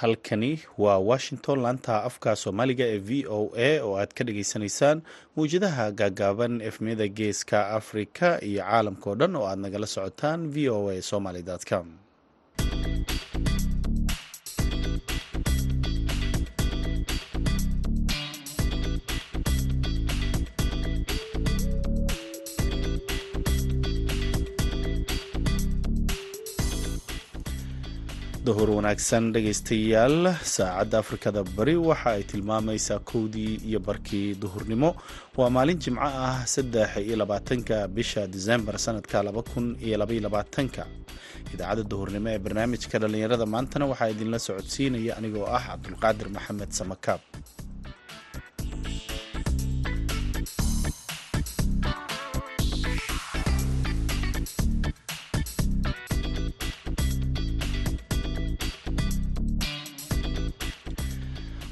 halkani waa washington laanta afka soomaaliga ee v o a oo aad ka dhageysanaysaan mawjadaha gaagaaban efmiyada geeska afrika iyo caalamka oo dhan oo aad nagala socotaan v o a somaly com duhur wanaagsan dhegaystayaal saacadda afrikada bari waxa ay tilmaamaysaa kowdii iyo barkii duhurnimo. Waa maalin jimco ah saddex iyo labaatanka bisha disembar sanadka laba kun iyo labaiyo labaatanka. Idaacadda duhurnimo ee barnaamijka dhallinyarada maantana waxaa idinla socodsiinaya anigoo ah cabdulqaadir maxamed samakaab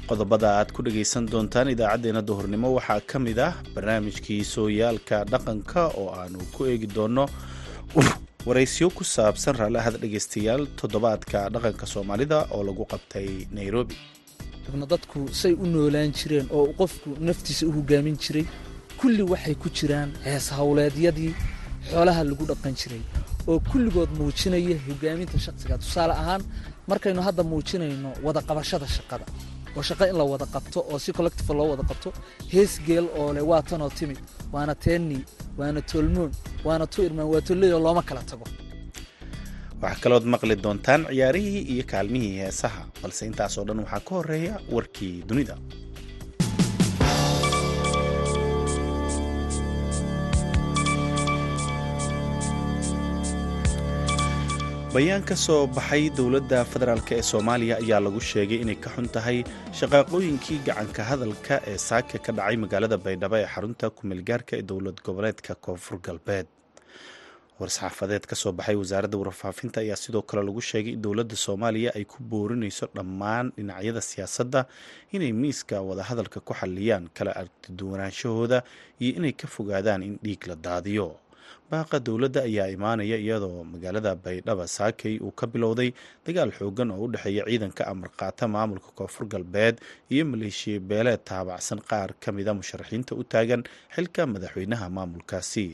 qodobada aad ku dhagaysan doontaan idaacaddeenna duhurnimo waxaa ka mid ah barnaamijkii sooyaalka dhaqanka oo aanu ku eegi doonno waraysyo ku saabsan raallahada dhegaystayaal toddobaadka dhaqanka soomaalida oo lagu qabtay nairobi. Dadku say u noolaan jireen oo qofku naftiisa u hogaamin jiray kulli waxay ku jiraan hees howleedyadii xoolaha lagu dhaqan jiray oo kulligood muujinaya hogaaminta shaqsiga. Tusaale ahaan markaynu hadda muujinayno wada qabashada shaqada oo shaqo in la wada qabto oo si collective loo wada qabto. Hees geel oo leh waa tanoo timid waana teeni waana toolmoon waana tu irmaan waa tolleyo looma kala tago. Waxaa kalood maqli doontaan ciyaarihii iyo kaalmihii heesaha balse intaasoo dhan waxaa ka horreeya warkii dunida bayaan ka soo baxay dowladda federaalk ee soomaaliya ayaa lagu sheegay inay ka xun tahay shaqaaqooyinkii gacanka hadalka ee saaka ka dhacay magaalada baydhabo ee xarunta kumeelgaarka ee dowlad goboleedka koonfur galbeed. War-saxaafadeed ka soo baxay wasaaradda warfaafinta ayaa sidoo kale lagu sheegay in dowladda soomaaliya ay ku boorinayso dhammaan dhinacyada siyaasadda inay miiska wadahadalka ku xalliyaan kala argtiduwanaanshahooda iyo inay ka fogaadaan in dhiig la daadiyo baaqa dowladda ayaa imaanaya iyadoo magaalada baydhaba saakay uu ka bilowday dagaal xoogan oo u dhexeeya ciidanka amarqaata maamulka koonfur galbeed iyo maleeshiya beeleed taabacsan qaar ka mida musharaxiinta u taagan xilka madaxweynaha maamulkaasi.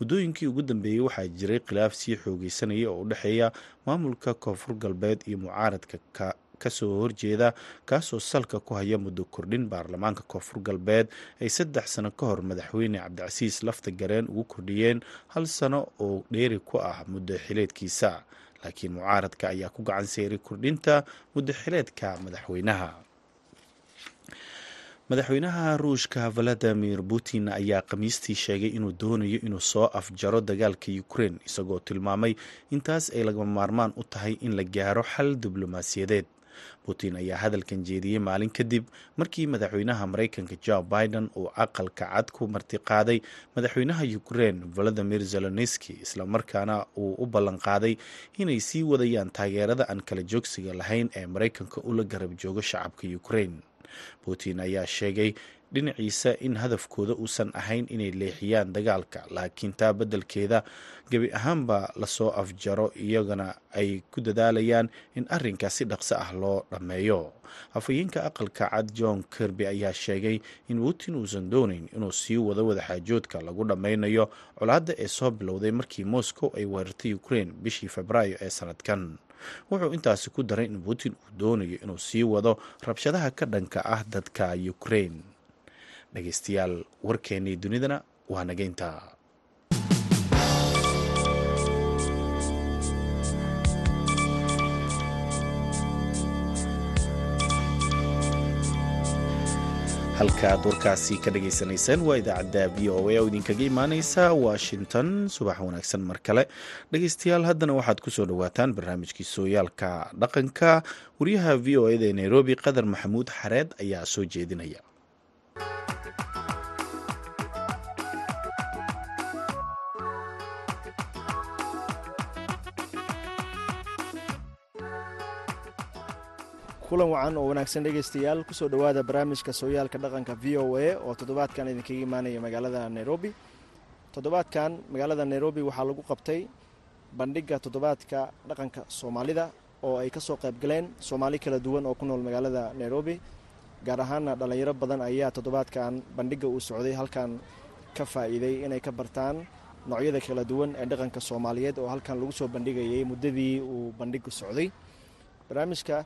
Muddooyinkii ugu dambeeyey waxaa jiray khilaaf sii xoogeysanaya oo u dhexeeya maamulka koonfur galbeed iyo mucaaradka ka soo horjeeda kaasoo salka ku haya muddo kordhin baarlamaanka koonfur galbeed ay saddex sano ka hor madaxweyne cabdicasiis lafta gareen ugu kordhiyeen hal sano oo dheeri ku ah muddo xileedkiisa. Laakiin mucaaradka ayaa ku gacan seeray kordhinta muddo xileedka madaxweynaha. Madaxweynaha ruushka valadimir putin ayaa khamiistii sheegay inuu doonayo inuu soo afjaro dagaalka ukrein isagoo tilmaamay intaas ay lagama maarmaan u tahay in la gaaro xal diblomaasiyadeed putin ayaa hadalkan jeediyey maalin kadib markii madaxweynaha maraykanka jo biden uu aqalka cad ku martiqaaday madaxweynaha ukrein valadimir zelenski islamarkaana uu u ballanqaaday inay sii wadayaan taageerada aan kala joogsiga lahayn ee maraykanka ula garab joogo shacabka ukrein putin ayaa sheegay dhinaciisa in hadafkooda uusan ahayn inay leexiyaan dagaalka laakiin taa beddelkeeda gebi ahaanba la soo afjaro iyagana ay ku dadaalayaan in arrinkaas si dhaqso ah loo dhammeeyo. Afhayeenka aqalka cad john kirby ayaa sheegay in putin uusan doonayn inuu sii wado wadaxaajoodka lagu dhammaynayo colaadda ee soo bilowday markii moscow ay weerartay ukrain bishii febraayo ee sanadkan. Wuxuu intaasi ku daray in putin uu doonayo inuu sii wado rabshadaha ka dhanka ah dadka ukrain dhegaystayaal warkeennii dunidana waa nageynta halkaaad warkaasi ka dhagaysanaysaan waa idaacadda v o a oo idinkaga imaaneysa washington. Subax wanaagsan mar kale. Dhegaystayaal haddana waxaad ku soo dhawaataan barnaamijkii sooyaalka dhaqanka. Wariyaha v o eda ee nairobi qadar maxamuud xareed ayaa soo jeedinaya kulan wacan oo wanaagsan dhegaystayaal ku soo dhowaada barnaamijka sooyaalka dhaqanka v o a oo toddobaadkan idinkaga imaanaya magaalada nairobi. Toddobaadkan magaalada nairobi waxaa lagu qabtay bandhigga toddobaadka dhaqanka soomaalida oo ay ka soo qayb galeen soomaali kala duwan oo ku nool magaalada nairobi gaar ahaana dhallinyaro badan ayaa toddobaadkan bandhigga uu socday halkan ka faa'iiday inay ka bartaan noocyada kala duwan ee dhaqanka soomaaliyeed oo halkan lagu soo bandhigayay muddadii uu bandhiggu socday. Barnaamijka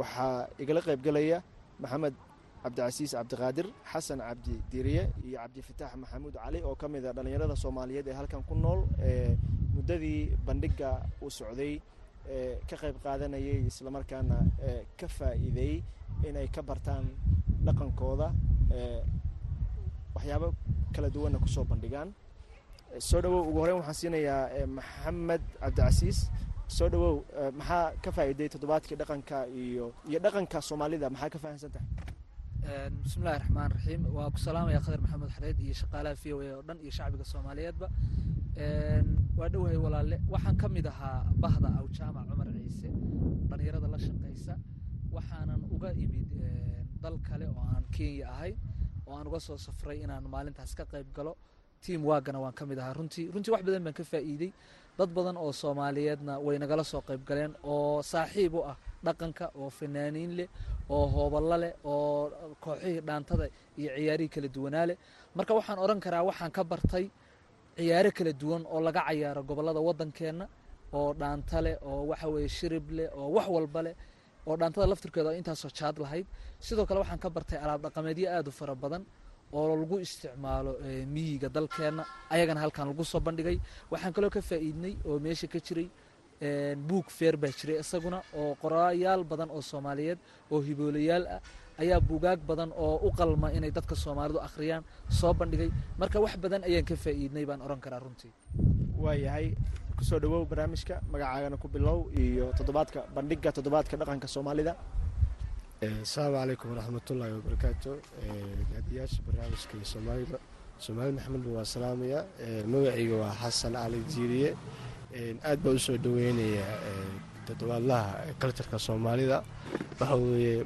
waxaa igala qaybgelaya maxamed cabdicasiis cabdiqaadir xasan cabdi diiriye iyo cabdifataax maxamuud cali oo ka mid a dhallinyarada soomaaliyeed ee halkan ku nool ee muddadii bandhigga uu socday ee ka qayb qaadanayay islamarkaana ee ka faa'iideey inay ka bartaan dhaqankooda ee waxyaabo kala duwanna ku soo bandhigaan. Soo dhawow ugu horeyn waxaan siinayaa maxamed cabdicasiis. Soo dhawow maxaa ka faa'iiday toddobaadkii dhaqanka iyo iyo dhaqanka soomaalida? Maxaa ka fahamsan tahay? Bismillahi raxmaan raxiim waa ku salaamaya khadar maxamed xareed iyo shaqaalaha v o a oo dhan iyo shacbiga soomaaliyeedba. Waa dhowahay walaale waxaan ka mid ahaa bahda awjaamac cumar ciise dhallinyarada la shaqaysa waxaanan uga imid dal kale oo aan kenya ahay oo aan uga soo safray inaan maalintaas ka qayb galo. Tiam waagana waan ka mid ahaa. Runtii runtii wax badan baan ka faa'iidey dad badan oo soomaaliyeedna way nagala soo qayb galeen oo saaxiib u ah dhaqanka oo fanaaniin leh oo hooballo leh oo kooxihii dhaantada iyo ciyaarihii kala duwanaa leh marka waxaan odhan karaa waxaan ka bartay ciyaaro kala duwan oo laga cayaaro gobollada waddankeenna oo dhaanta leh oo waxa weeye shirib leh oo wax walba leh oo dhaantada laftirkeeda oo intaasoo jaad lahayd. Sidoo kale waxaan ka bartay alaab dhaqameedyo aad u fara badan oo lagu isticmaalo miyiga dalkeenna ayagana halkan lagu soo bandhigay. Waxaan kaloo ka faa'iidnay oo meesha ka jiray buug feer baa jiray isaguna oo qorayaal badan oo soomaaliyeed oo hiboolayaal ah ayaa buugaag badan oo u qalma inay dadka soomaalidu akhriyaan soo bandhigay. Marka wax badan ayaan ka faa'iidnay baan odhan karaa runtii waayahay ku soo dhawow barnaamijka magacaagana ku bilow iyo toddobaadka bandhigga toddobaadka dhaqanka soomaalida. Asalaamu calaykum waraxmatullaahi wabarakaatu gaadiyaasha barnaamijka iyo soomaalida. Soomaali maxamed waa salaamaya magacayga waa xasan cali jiiriye. Aad baa u soo dhaweynaya toddobaadlaha kaltarka soomaalida. Waxa weeye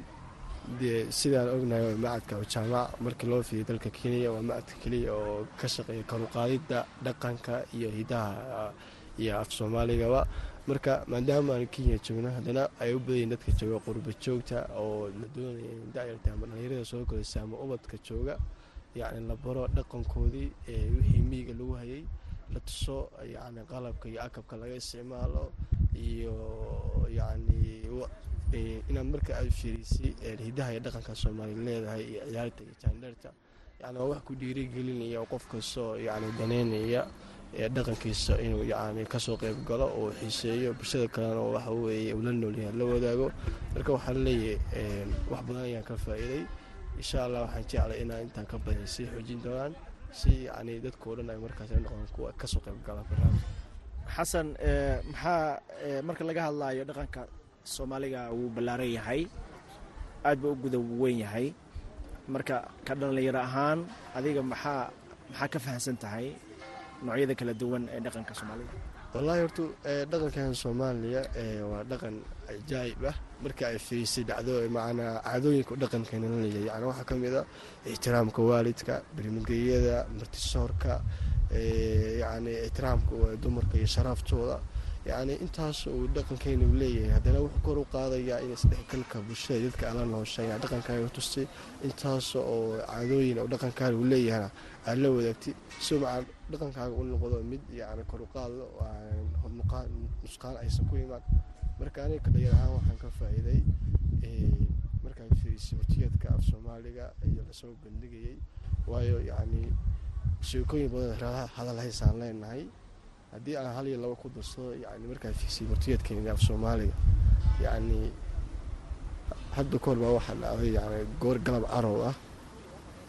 sidaan ognahay macadka jaamac markii loo fidiya dalka kenya waa macadka keliya oo ka shaqeeya karuqaadida dhaqanka iyo hidaha iyo af soomaaligaba marka maadaama aan kenya joogno haddana ay u badayiin dadka jooga qurba joogta oo la doonaya dayarta ama dhalinyarada soo koraysa ama ubadka jooga yacni la baro dhaqankoodii wixii miyiga lagu hayay la tuso yacni qalabka iyo akabka laga isticmaalo iyo yacni inaad marka aad fiirisay hidaha iyo dhaqanka soomaaliya leedahay iyo ciyaarta iyo jaandheerta yani waa wax ku dhiirigelinaya qof kastoo yacni daneynaya dhaqankiisa inuu yacni ka soo qayb galo oo xiiseeyo. Bulshada kalena waxa weeye uu la noolyahay la wadaago. Marka waxaan leeyahay wax badan ayaan ka faa'iiday. Insha allah waxaan jeclay inaan intaan ka badan sii xoojin doonaan si yacni dadkao dhan ay markaas noqdaan kuwa ka soo qayb gala barnaamij xasan maxaa marka laga hadlaayo dhaqanka soomaaliga wuu ballaaran yahay. Aad ba u guda weyn yahay. Marka ka dhallinyaro ahaan adiga maxaa maxaa ka fahamsan tahay noocyada kala duwan ee dhaqanka soomaalida wallaahi horta dhaqankan soomaaliya waa dhaqan ajaa'ib ah. Marka ay fiirisay dhacdo macnaa caadooyinka dhaqankeena la leeyahay. Yani waxaa ka mid a ixtiraamka waalidka bermageyada martisoorka yacni ixtiraamka dumarka iyo sharaaftooda yacni intaas uu dhaqankeena u leeyahay haddana wuxuu kor u qaadayaa in isdhexgalka bulshada dadka ala noosheeya dhaqankaaga tustay intaas oo caadooyin oo dhaqankaaga uu leeyahana aad la wadaagtay si macaa dhaqankaaga u noqdo mid yacni kor u qaado hornuqaan nusqaan aysan ku imaan. Marka aniga kadhayar ahaan waxaan ka faa'iiday markaan fiirisay wartiyeedka af soomaaliga iyo la soo bandhigayay waayo yacni sheekooyin badan hadal haysaan leenahay haddii aan hal iyo laba ku darsado yani markaa fiirsay wartiyeedkeena af soomaaliga yacni hadda kahor baa waxaa dhacday yani goor galab carow ah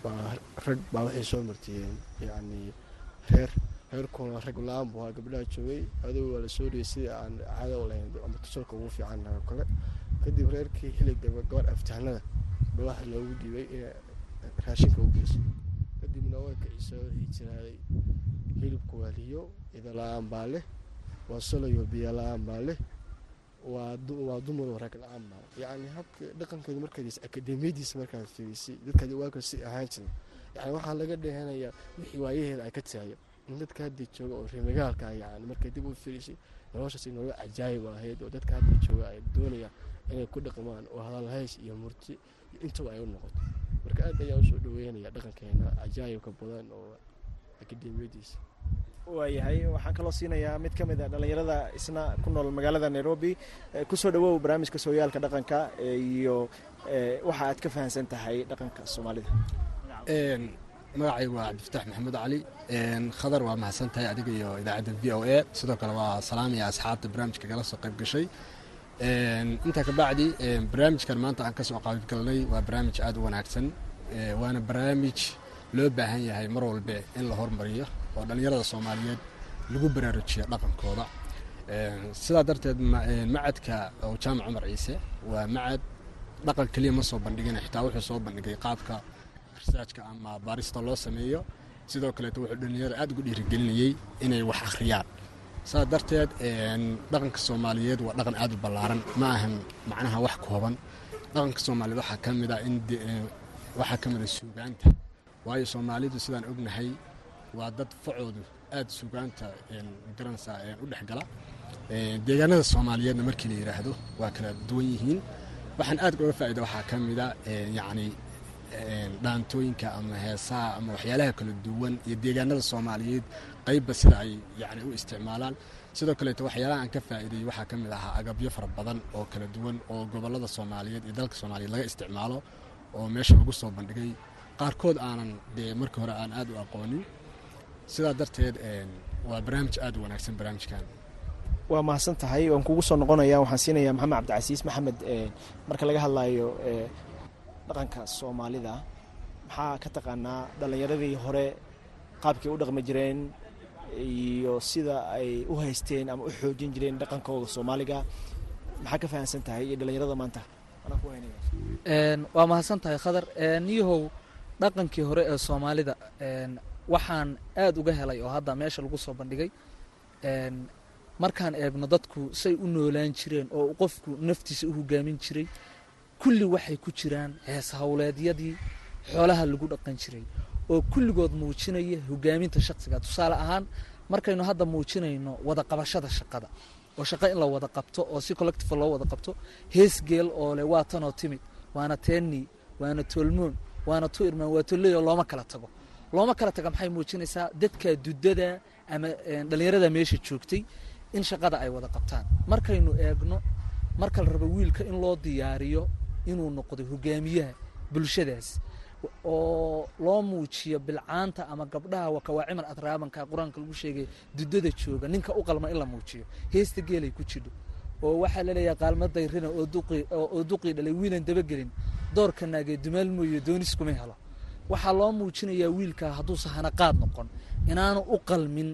baa rag baa waxay soo martiyeen yacni reer reerkoona rag la'aan buu ahaa gabdhaha joogay adugu waa la soo dhiyay sidii aan caado u lahayn ama tusalka ugu fiicannaha oo kale. Kadib reerkii xilliga gabar aftahnada ba waxa loogu dhiibay inay raashinka u geyso kadibna way kiciso wixii jiraaday hilibku waa liyo ida la'aan baa leh waa solayo biyo la'aan baa leh waa dumar rag la'aan baa yacni habka dhaqankeedu markaas akademiyadiisa markaad fiirisay dadkaadi waaka si ahaan jiray. Yani waxaa laga dhehanayaa wixii waayaheeda ay ka taayo in dadka hadda jooga oo reemagaalka yani markay dib u fiirisay noloshaasi nolol cajaayib ahayd oo dadka hadda jooga ay doonayaan inay ku dhaqmaan oo hadalhays iyo murti iyo intaba ay u noqoto. Marka aad ayaa u soo dhaweynaya dhaqankeena cajaayibka badan oo akademiyadiisa waayahay. Waxaan kaloo siinayaa mid ka mid a dhallinyarada isna ku nool magaalada nairobi ku soo dhawow barnaamijka sooyaalka dhaqanka iyo waxa aad ka fahamsan tahay dhaqanka soomaalida. Magacay waa cabdifataax maxamuud cali khadar waa mahadsan tahay adiga iyo idaacadda v o a. Sidoo kale waa salaamaya asxaabta barnaamijka kala soo qayb gashay. Intaa kabacdi barnaamijkan maanta aan ka soo qaybgalnay waa barnaamij aada u wanaagsan. Waana barnaamij loo baahan yahay mar walbe in la hormariyo oo dhallinyarada soomaaliyeed lagu baraarujiyo dhaqankooda. Sidaa darteed macadka oo jaamac cumar ciise waa macad dhaqan keliya ma soo bandhigin xitaa wuxuu soo bandhigay qaabka researchka ama baarista loo sameeyo. Sidoo kaleeto wuxuu dhallinyarada aada ugu dhiirigelinayey inay wax akhriyaan. Saa darteed dhaqanka soomaaliyeed waa dhaqan aada u ballaaran. Ma ahan macnaha wax kooban. Dhaqanka soomaaliyeed waxaa ka mid a in waxaa ka mid a suugaanta. Waayo soomaalidu sidaan ognahay waa dad facoodu aada suugaanta garanaysaa u dhex gala. Deegaanada soomaaliyeedna markii la yidhaahdo waa kala duwan yihiin. Waxaan aad uga faa'ida waxaa ka mid a yacni dhaantooyinka ama heesaha ama waxyaalaha kala duwan iyo deegaanada soomaaliyeed qeybba sida ay yani u isticmaalaan. Sidoo kaleeto waxyaalaha aan ka faa'iiday waxaa ka mid ahaa agabyo fara badan oo kala duwan oo gobollada soomaaliyeed iyo dalka soomaaliyeed laga isticmaalo oo meesha lagu soo bandhigay. Qaarkood aanan dee markii hore aan aada u aqoonin sidaa darteed waa barnaamij aada u wanaagsan barnaamijkan. Waa mahadsan tahay waan kugu soo noqonaya waxaan siinayaa maxamed cabdicasiis. Maxamed marka laga hadlayo dhaqanka soomaalida maxaa ka taqaanaa dhallinyaradii hore qaabkay u dhaqmi jireen iyo sida ay u haysteen ama u xoojin jireen dhaqankooda soomaaliga? Maxaa ka fahamsan tahay iyo dhallinyarada maanta? Waa mahadsan tahay khadar. Niyahow dhaqankii hore ee soomaalida waxaan aada uga helay oo hadda meesha lagu soo bandhigay markaan eegno dadku say u noolaan jireen oo qofku naftiisa u hogaamin jiray kulli waxay ku jiraan hees howleedyadii xoolaha lagu dhaqan jiray oo kulligood muujinaya hogaaminta shaqsiga tusaale ahaan markaynu hadda muujinayno wada qabashada shaqada oo shaqo in la wada qabto oo si collective loo wada qabto hees geel oo leh waa tanoo timid waana teeni waana toolmoon waana tu irmaan waa tolleyo looma kala tago looma kala taga maxay muujinaysaa dadka dudada ama dhallinyarada meesha joogtay in shaqada ay wada qabtaan? Markaynu eegno marka la rabo wiilka in loo diyaariyo inuu noqdo hogaamiyaha bulshadaas oo loo muujiyo bilcaanta ama gabdhaha wakawaaciman atraabanka qur'aanka lagu sheegay dudada jooga ninka u qalma in la muujiyo. Heesta geelay ku jidho oo waxaa la leeyahay qaalma dayrina oo duqii dhalay wiilan dabagelin doorka naagee dumaal mooye doonis kuma helo waxaa loo muujinayaa wiilka hadduusa hanaqaad noqon inaanu u qalmin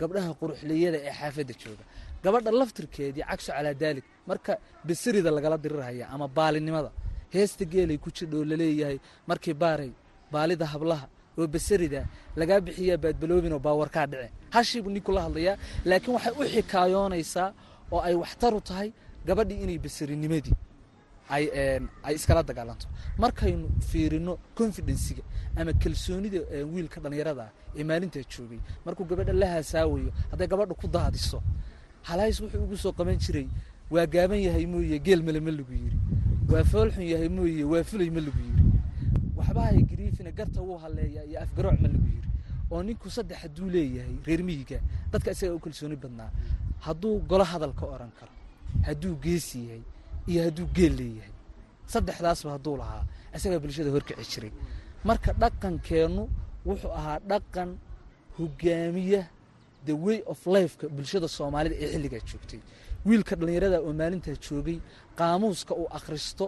gabdhaha quruxleyada ee xaafadda jooga. Gabadha laftirkeedii cagso calaa daalik marka besirida lagala dirirhaya ama baalinimada heesta geelay ku jidhoo la leeyahay markii baaray baalida hablaha oo besarida lagaa bixiyaa baadbaloobin oo baawarkaa dhice hashiibuu ninku la hadlayaa laakiin waxay u xikaayoonaysaa oo ay waxtaru tahay gabadhii inay besarinimadii ay iskala dagaalanto. Markaynu fiirino confidensiga ama kalsoonida wiilka dhallinyarada ee maalintaa joogay markuu gabadha la hasaawayo hadday gabadha ku daadiso halays wuxuu ugu soo qaban jiray waa gaaban yahay mooye geel male ma lagu yiri. Waa foolxun yahay mooye waa fulay ma lagu yiri. Waxbahay gariifina garta wuu haleeyaa iyo afgarooc ma lagu yiri. Oo ninku saddex hadduu leeyahay reer miyiga dadka isagaa u kalsooni badnaa. Hadduu golo hadalka oran karo hadduu geesi yahay iyo hadduu geel leeyahay. Saddexdaasba hadduu lahaa isagaa bulshada horkici jiray. Marka dhaqankeennu wuxuu ahaa dhaqan hogaamiya the way of lifeka bulshada soomaalida ee xilligaa joogtay. Wiilka dhallinyarada oo maalintaa joogay qaamuuska uu akhristo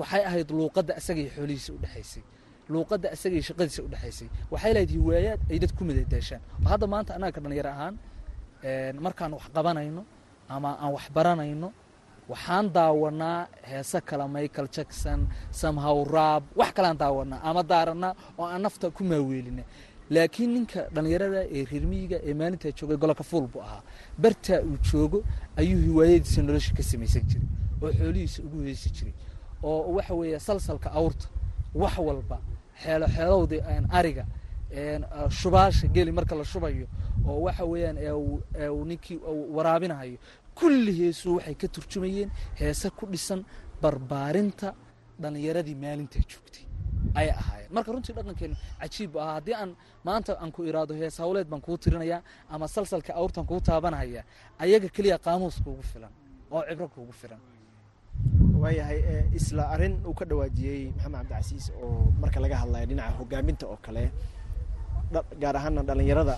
waxay ahayd luuqadda asagay xoolihiisa udhexaysay luuqadda asagay shaqadiisa udhexaysay waxay lahayd hiwaayaad ay dad ku madadaashaan oo hadda maanta annaga ka dhallinyaro ahaan markaan wax ama aan wax waxaan daawanaa heese kale michael jackson somehow raab wax kaleaan daawanaa ama daaranaa oo aan nafta ku maaweelina laakiin ninka dhallinyarada ee reermiyiga ee maalintaa joogay gololka fuul buu ahaa. Bartaa uu joogo ayuu hiwaayadiisa nolosha ka samaysan jiray oo xoolihiisa ugu heesi jiray oo waxa weeye salsalka awrta wax walba xeelo xeelowda ariga shubaasha geli marka la shubayo oo waxa weeyaan ninkii waraabinahayo kulli heesuu waxay ka turjumayeen heese ku dhisan barbaarinta dhallinyaradii maalintaa joogtay. Ayay ahaayeen. Marka runtii dhaqankeenu cajiib bu ahaa. Haddii aan maanta aan ku iraado hees hawleed baan kuu tirinayaa ama salsalka awrtan kuu taabanaya ayaga keliya qaamuus kuugu filan oo cibro kuugu filan. Waayahay isla arrin uu ka dhawaajiyey maxamed cabdicasiis oo marka laga hadlayo dhinaca hogaaminta oo kale gaar ahaana dhallinyarada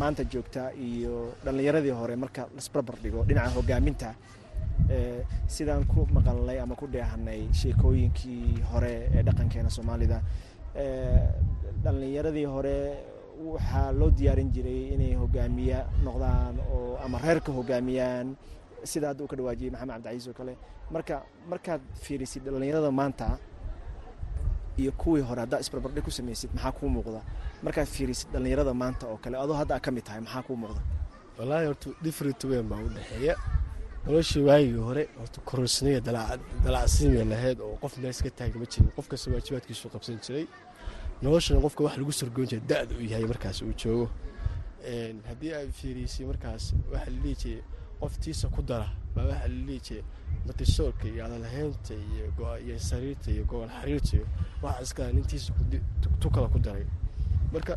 maanta joogta iyo dhallinyaradii hore marka lasbarbar dhigo dhinaca hogaaminta sidaan ku maqalnay ama ku dheehanay sheekooyinkii hore ee dhaqankeena soomaalida. Dhallinyaradii hore waxaa loo diyaarin jiray inay hogaamiya noqdaan oo ama reerka hogaamiyaan. Sida hadda uu ka dhawaajiyey maxamed cabdicaiis oo kale. Marka markaad fiirisid dhallinyarada maanta iyo kuwii hore haddaa isbarbardhig ku samaysid maxaa kuu muuqda? Markaad fiirisid dhallinyarada maanta oo kale adoo hadda ka mid tahay maxaa kuu muuqda? Wallaahi horta different weyn baa u dhexeeya. Noloshii waagii hore horta korosniya dalacsiimay lahayd oo qof meel iska taagi ma jirin qof kasta waajibaadkiisu qabsan jiray. Noloshana qofka wax lagu sorgoyn jiray da-da uu yahay markaas uu joogo. Haddii aad fiiriysay markaas waxa la dhihi jiray qoftiisa ku dara. Baa waxa la dhihi jiray matisoolka iyo adalahaynta iyo sariirta iyo gobol xariirta iyo waxa iskala nintiisa tu kala ku daray. Marka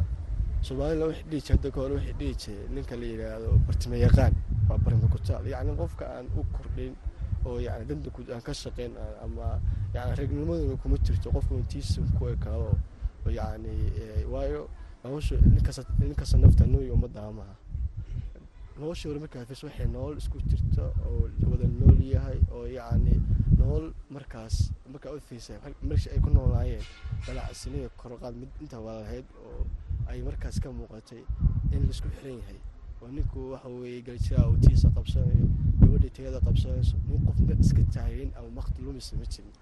soomaalila waxay dhihi jiray hadda ka hore waxay dhihi jiray ninka la yidhaahdo bartime yaqaan. Waa bartime kutaal yacni qofka aan u kordhin oo yani danta aan ka shaqayn ama yani reegnimaduna kuma jirto qofka intiisa ku ekaado yani waayo nolosha ninkasta nafta nooyi ummadda amaha nolosha hore markaa fis waxay nolol isku jirta oo wada nool yahay oo yacni nolol markaas markaa u fiisa meesha ay ku noolaayeen dalacsiniya korqaad mid intaa waa lahayd oo ay markaas ka muuqatay in la isku xiran yahay. Oo ninku waxa weeye galjiraa uu tiisa qabsanayo gabadhii tagada qabsanayso nin qof meel iska taagayn ama makti ma jirin.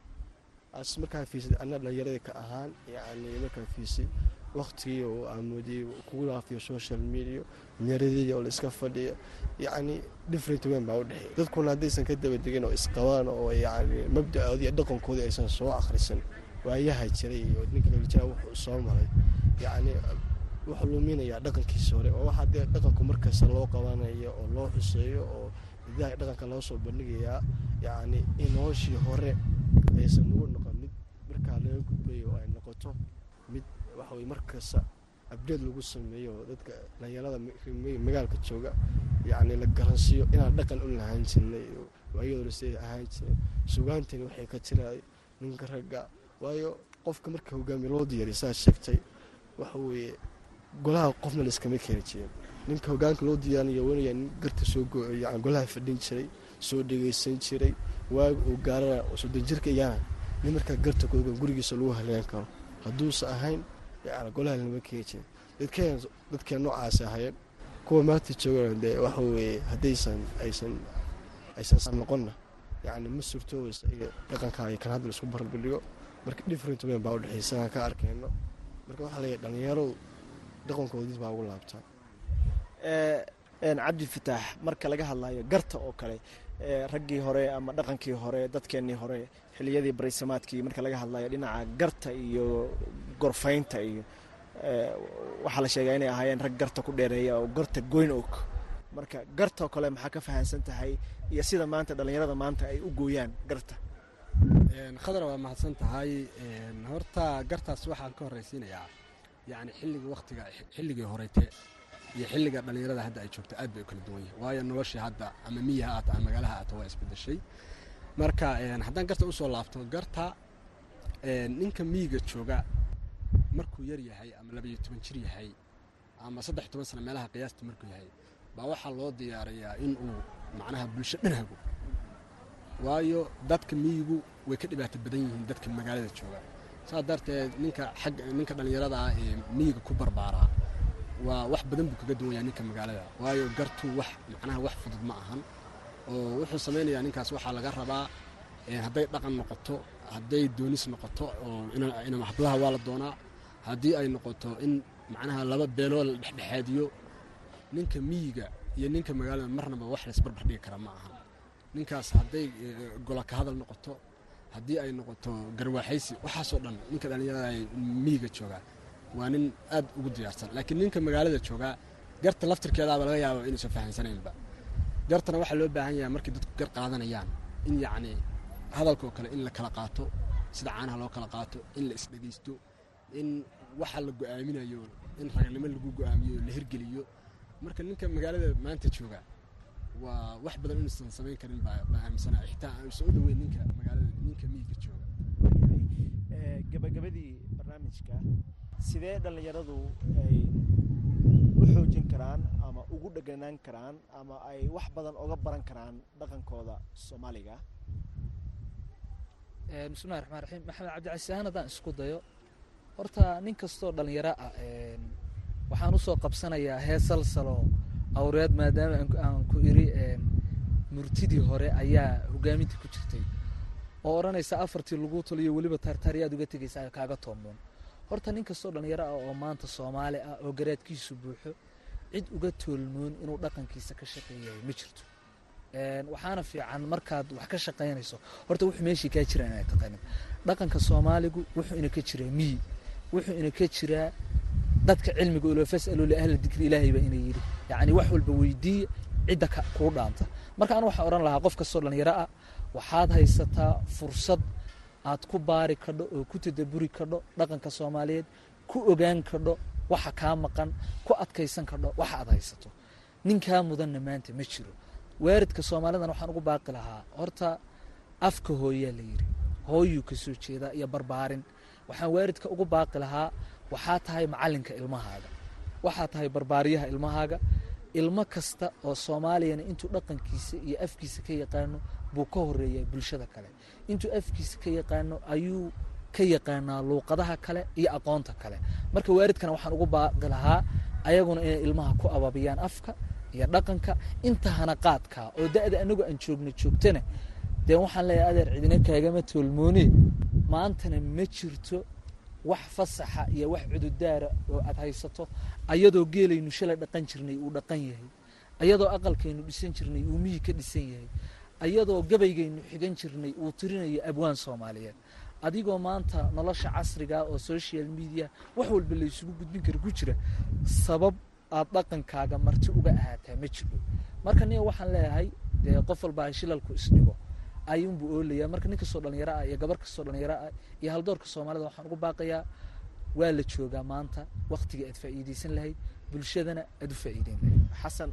As markaa fiisay anna dhallinyaradii ka ahaan yacni markaa fiisay waktigii oo aamudiyey kugu laafiyo social media dhallinyaradii oo la iska fadhiyo yacni different weyn baa u dhexeeya. Dadkuna haddaysan ka daba degin oo isqabaan oo yacni mabdacoodii dhaqankoodii aysan soo akhrisan waayaha jiray iyo ninka galjiraa wuxuu soo maray. Yacni wuxuu luminayaa dhaqankiisa hore oo waxa dee dhaqanku markasta loo qabanayo oo loo xuseeyo oo idaha dhaqanka loo soo bandhigayaa yacni in noloshii hore aysan ugu noqon mid markaa laga gudbayo oo ay noqoto mid waxa weye markasta abdeed lagu sameeyo dadka dhalinyarada magaalka jooga yacni la garansiiyo inaan dhaqan u lahaan jirnay waayadooda siday ahaan jiray sugaantani waxay ka jiraay ninka ragga. Waayo qofka marka hogaamiye loo diyaariy saa sheegtay waxa weeye golaha qofna la iskama keeni jirin. Ninka hogaanka loo diyaarinayo wanaya nin garta soo yani golaha fadhin jiray soo dhegeysan jiray waaga uu gaarana soddon jirka iyana nin markaa garta ku gurigiisa lagu haleen karo hadduusa ahayn yani golaha dadkeen dadkeen noocaas ahayeen kuwa maanta joogana dee waxa weeye haddaysan aysan aysan noqonna yacni ma suurtoobaysa iga dhaqankaayo kan hadda la isku barbardhigo marka different weyn baa u dhexeysa aan ka arkayno. Marka waxaa leeyahay dhalinyaradu dhaqankoodii baa ugu laabtaa cabdi fataax marka laga hadlayo garta oo kale raggii hore ama dhaqankii hore dadkeennii hore xiliyadii barisamaadkii marka laga hadlayo dhinaca garta iyo gorfaynta iyo waxaa la sheegaa inay ahaayeen rag garta ku dheereeya oo garta goyn og. Marka gartaoo kale maxaa ka fahamsan tahay iyo sida maanta dhallinyarada maanta ay u gooyaan garta? Khadar waa mahadsan tahay horta gartaas waxaan ka horraysiinayaa yacni xilligii waktiga xilligii horeyte iyo xilliga dhallinyarada hadda ay joogto aad bay u kala duwan yahay waayo noloshii hadda ama miyi ha aata ama magaalaha aata waa isbedeshay. Marka haddaan garta u soo laabto garta ninka miyiga jooga markuu yar yahay ama labaiyo toban jir yahay ama saddex toban sano meelaha qiyaasta markuu yahay baa waxaa loo diyaariyaa in uu macnaha bulsho dhan hago waayo dadka miyigu way ka dhibaato badan yihiin dadka magaalada jooga. Saas darteed ninka xag ninka dhallinyarada ah ee miyiga ku barbaaraa waa wax badan buu kaga duwan yahay ninka magaalada. Waayo gartu wax macnaha wax fudud ma ahan. Oo wuxuu samaynayaa ninkaas waxaa laga rabaa hadday dhaqan noqoto hadday doonis noqoto oo hablaha waa la doonaa. Haddii ay noqoto in macnaha laba beeloo la dhexdhexaadiyo ninka miyiga iyo ninka magaalada marnaba wax laisbarbar dhigi kara ma aha ninkaas hadday gola ka hadal noqoto haddii ay noqoto garwaaxaysi waxaasoo dhan ninka dhallinyarada miyiga jooga waa nin aad ugu diyaarsan. Laakiin ninka magaalada joogaa garta laftirkeedaaba laga yaaba inuusan fahamsanaynba gartana waxaa loo baahan yahay markay dadku gar qaadanayaan in yacni hadalkoo kale in la kala qaato sida caanaha loo kala qaato in la isdhegaysto in waxa la go'aaminayo in raganimo lagu go'aamiyo la hirgeliyo. Marka ninka magaalada maanta jooga waa wax badan inuusan samayn karin baa aaminsanaa xitaa aanusan u ninka magaalada ninka miyiga jooga. Gabagabadii barnaamijka sidee dhallinyaradu ay u xoojin karaan ama ugu dheganaan karaan ama ay wax badan oga baran karaan dhaqankooda soomaaliga bismillahi raxmaan raxiim maxamed cabdicasiihaan haddaan isku dayo horta nin kastoo dhallinyaro ah waxaan u soo qabsanayaa heesalsalo awreed maadaama aan ku iri murtidii hore ayaa hogaaminta ku jirtay oo odhanaysa afartii lagu taliyo weliba taartaaryaad uga tegaysa kaaga toomoon horta nin kastoo dhallinyaro ah oo maanta soomaali ah oo garaadkiisu buuxo cid uga toolmoon inuu dhaqankiisa ka shaqeeyahay ma jirto. Waxaana fiican markaad wax ka shaqaynayso horta wuxuu meeshii kaa jira inay taqanin dhaqanka soomaaligu wuxuu ina ka jiraa miyi. Wuxuu ina ka jiraa dadka cilmiga ulo fasalu liahli dikri ilaahay baa ina yidhi. Yacni wax walba weydiiya cidda kuu dhaanta. Marka anu waxaan odhan lahaa qof kastoo dhallinyaro ah waxaad haysataa fursad aad ku baari kadho oo ku tadaburi kadho dhaqanka soomaaliyeed ku ogaan kadho waxa kaa maqan ku adkaysan kadho waxa aad haysato. Ninkaa mudanna maanta ma jiro. Waaridka soomaalidan waxaan ugu baaqi lahaa horta afka hooyaa la yidhi hooyuu ka jeedaa iyo barbaarin. Waxaan waaridka ugu baaqi lahaa waxaa tahay macallinka ilmahaaga. Waxaa tahay barbaariyaha ilmahaaga. Ilmo kasta oo soomaaliyana intuu dhaqankiisa iyo afkiisa ka yaqaano buu ka horeeyaa bulshada kale. Intuu afkiisa ka yaqaano ayuu ka yaqaanaa luuqadaha kale iyo aqoonta kale. Marka waaridkana waxaan ugu baaqi lahaa ayaguna inay ilmaha ku ababiyaan afka iyo dhaqanka inta hanaqaadkaa oo da-da anagu aan joogno joogtana dee waxaan leeyahay adeer cidina kaagama toolmoone maantana ma jirto wax fasaxa iyo wax cududaara oo aad haysato ayadoo geelaynu shalay dhaqan jirnay uu dhaqan yahay. Ayadoo aqalkaynu dhisan jirnay uu miyi ka dhisan yahay ayadoo gabaygaynu xigan jirnay uu tirinayo abwaan soomaaliyeed. Adigoo maanta nolosha casriga oo social media wax walba laysugu gudbin kara ku jira. Sabab aad dhaqankaaga marti uga ahaataa ma jiro. Marka niga waxaan leeyahay dee qof walba shilalku isdhigo ayuunbuu oolayaa marka nin kastoo ah iyo gabar kastoo dhallinyaro ah iyo haldoorka soomaalida waxaan ugu baaqayaa waa la joogaa maanta. Waktiga aad faa'iidaysan lahayd bulshadana aad u faa'iideyn lahayd. Xasan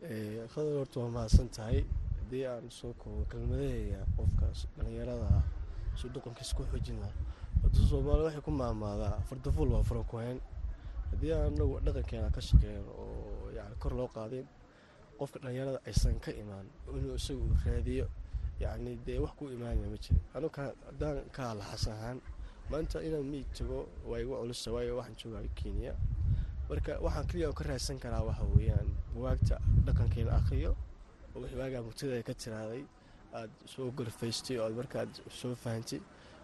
khadar horta waa mahadsan tahay haddii aan soo koobo kelmadaheyga qofkaas dhallinyarada ah suu dhaqankiisa ku xoojin lahaa. Horta soomaaliya waxay ku maamaadaa. Fardafuul waa fura ku hayn. Haddii aan dhaqankeena ka shaqeyn oo yani kor loo qaadin qofka dhallinyarada aysan ka imaan inuu isagu raadiyo yacni dee wax ku imaanaya ma jiro anu haddaan ka hadla xasan ahaan maanta inaan miig tago waa igu culusa waayo waxaan joogaa kenya marka waxaan keliya ka raadsan karaa waxa weeyaan buwaagta dhaqankeena akhriyo oo wixii waagaa ka tiraaday aad soo gorfaystay oo aad soo fahantay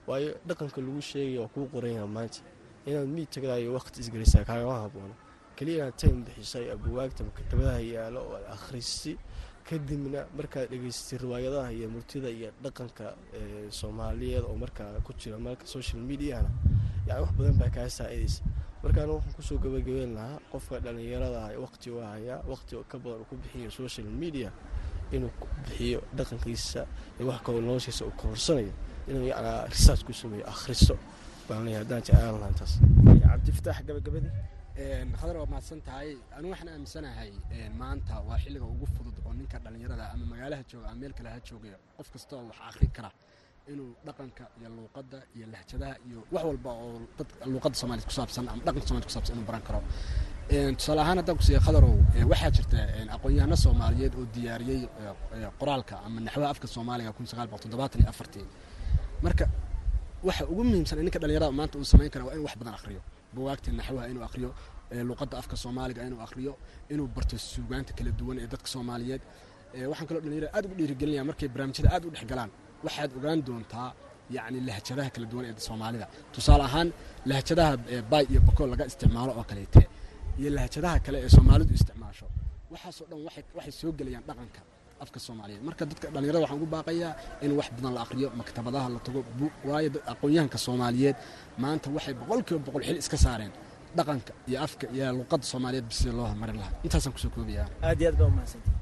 waayo dhaqanka lagu sheegaya waa kuu qoranyaha maanta inaad miig tagadayo waqti isgelisaa kaagama haboono keliya inaad time bixisay buwaagta maktabadaha yaalo oo aad akhristay kadibna markaad dhegeystay riwaayadaha iyo murtida iyo dhaqanka soomaaliyeed oo markaa ku jira marka social mediana yani wax badan baa kaa saacidaysa markaana waxaan ku soo gabagabeyn lahaa qofka dhallinyarada waqti u hayaa waqti ka badan uu ku bixiyo social media inuu bixiyo dhaqankiisa iyo wax kaloo noloshiisa uu korsanayo inuu yacnaa research ku sameeyo akhriso baan leeyahay haddaan jeclaan lahaa intaas. Cabdifataax gabagabadii. Khadar waa mahadsan tahay anu waxaan aaminsanahay maanta waa xilliga ugu fudud oo ninka dhallinyarada ama magaalaha jooga ama meel kale ha joogaya qof kasta oo wax akhrin kara inuu dhaqanka iyo luuqadda iyo lahjadaha iyo wax walba oo dad luuqadda soomaaliyed ku saabsan ama dhaqanka somaliyed ku saabsan inuu baran karo. Tusaale ahaan haddaan ku siiya khadarow waxaa jirta aqoon-yahano soomaaliyeed oo diyaariyey qoraalka ama naxwaha afka soomaaliga kun sagaal boqol toddobaatan iyo afartii. Marka waxa ugu muhiimsan ninka dhallinyarada maanta uu samayn kara waa inuu wax badan akhriyo. Buwaagta naxwaha inuu akhriyo luuqadda afka soomaaliga inuu akhriyo inuu barto suugaanta kala duwan ee dadka soomaaliyeed. Waxaan kaloo dhallinyarada aad ugu dhiirigelinaya markay barnaamijyada aad u dhex waxaad ogaan doontaa yacni lahjadaha kala duwan ee soomaalida. Tusaale ahaan lahjadaha bay iyo bakool laga isticmaalo oo kaleete iyo lahjadaha kale ee soomaalidu isticmaasho waxaasoo dhan waxay soo gelayaan dhaqanka afka soomaaliyeed marka dadka dhallinyarada waxaan ugu baaqayaa in wax badan la aqriyo maktabadaha la tago waayo aqoon-yahanka soomaaliyeed maanta waxay boqolkiiba boqol xil iska saareen dhaqanka iyo afka iyo luqadda soomaaliyeed bisi loo horumarin lahaa. Intaasaan ku soo koobayaa. Aad iyo aad baa umahadsantahay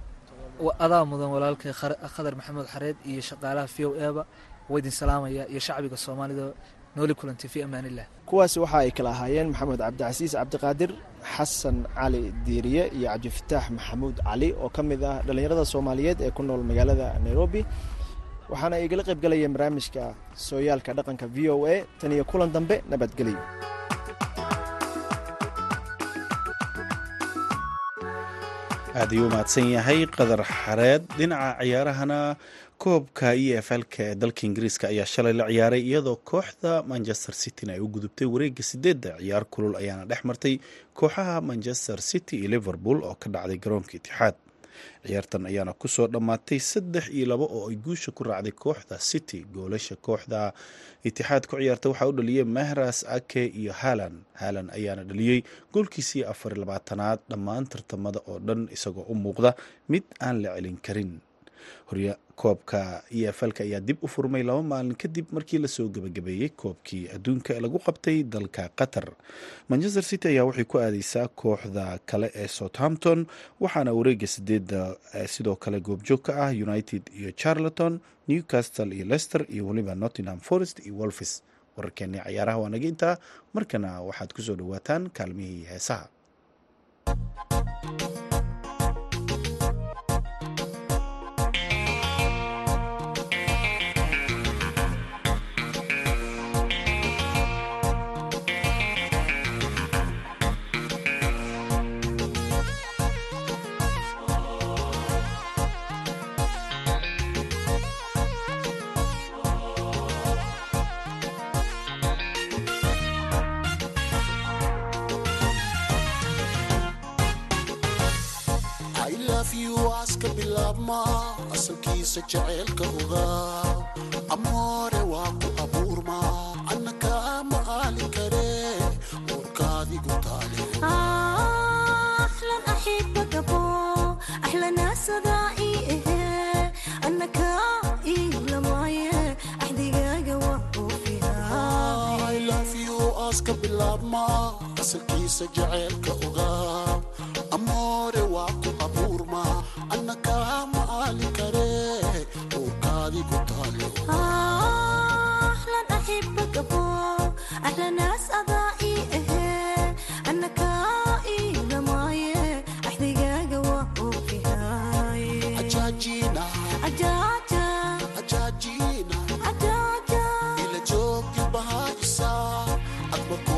adaa mudan walaalkay khadar maxamuud xareed iyo shaqaalaha v o eba idin salaamaya iyo shacbiga soomaalida nooli kulantay fi amaanillah kuwaasi waxa ay kala ahaayeen maxamed cabdicasiis cabdiqaadir xasan cali diiriye iyo cabdifataax maxamuud cali oo ka mid ah dhallinyarada soomaaliyeed ee ku nool magaalada nairobi. Waxaana igala qayb galayeen barnaamijka sooyaalka dhaqanka v o a tan iyo kulan dambe nabadgelyo aad ayuu umahadsan yahay qadar xareed. Dhinaca ciyaarahana koobka e f lka ee dalka ingiriiska ayaa shalay la ciyaaray iyadoo kooxda manchester cityna ay u gudubtay wareegga sideedda ciyaar kulul ayaana dhex martay kooxaha manchester city iyo liverpool oo ka dhacday garoonka itixaad ciyaartan ayaana ku soo dhammaatay saddex iyo labo oo ay guusha ku raacday kooxda city goolasha kooxda. Itixaad ku ciyaarta waxaa u dhaliyey mahras ake iyo halan halan ayaana dhaliyey goolkiisii afar labaatanaad dhammaan tartamada oo dhan isagoo u muuqda mid aan la celin karin koobka e f lka ayaa dib u furmay laba maalin kadib markii la soo gebagabeeyey koobkii adduunka ee lagu qabtay dalka qatar. Manchester city ayaa waxay ku aadeysaa kooxda kale ee southampton waxaana wareega sideedda sidoo kale goobjoog ka ah united iyo charloton newcastle iyo lester iyo weliba nottingham forest iyo wolfis wararkeenii cayaaraha waa naga intaa markana waxaad ku soo dhawaataan kaalmihii heesaha asalkiisa jaceylka ogaa amoore waa ku abuurma anna kaama aali kare? Uurkaadigu taale aska bilaabma asalkiisa jaceylka ogaa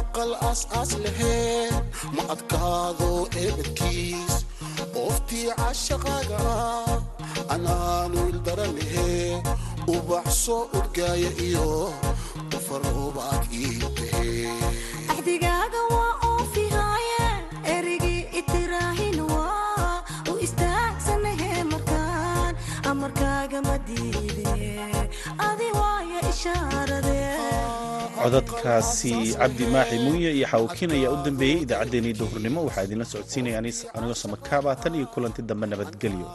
aqal aas-aas lahee ma adkaado eebadkiis. Ooftii cashaqaaga anaanu ildara lahee ubax soo urgaaya iyo ufarubaad ii tahee codadkaasi cabdi maaxi muuye iyo xawkin ayaa u dambeeyey idaacaddeenii duhurnimo waxaa idinla socodsiinaya anigoo samakaaba tan iyo kulanti dambe nabadgelyo.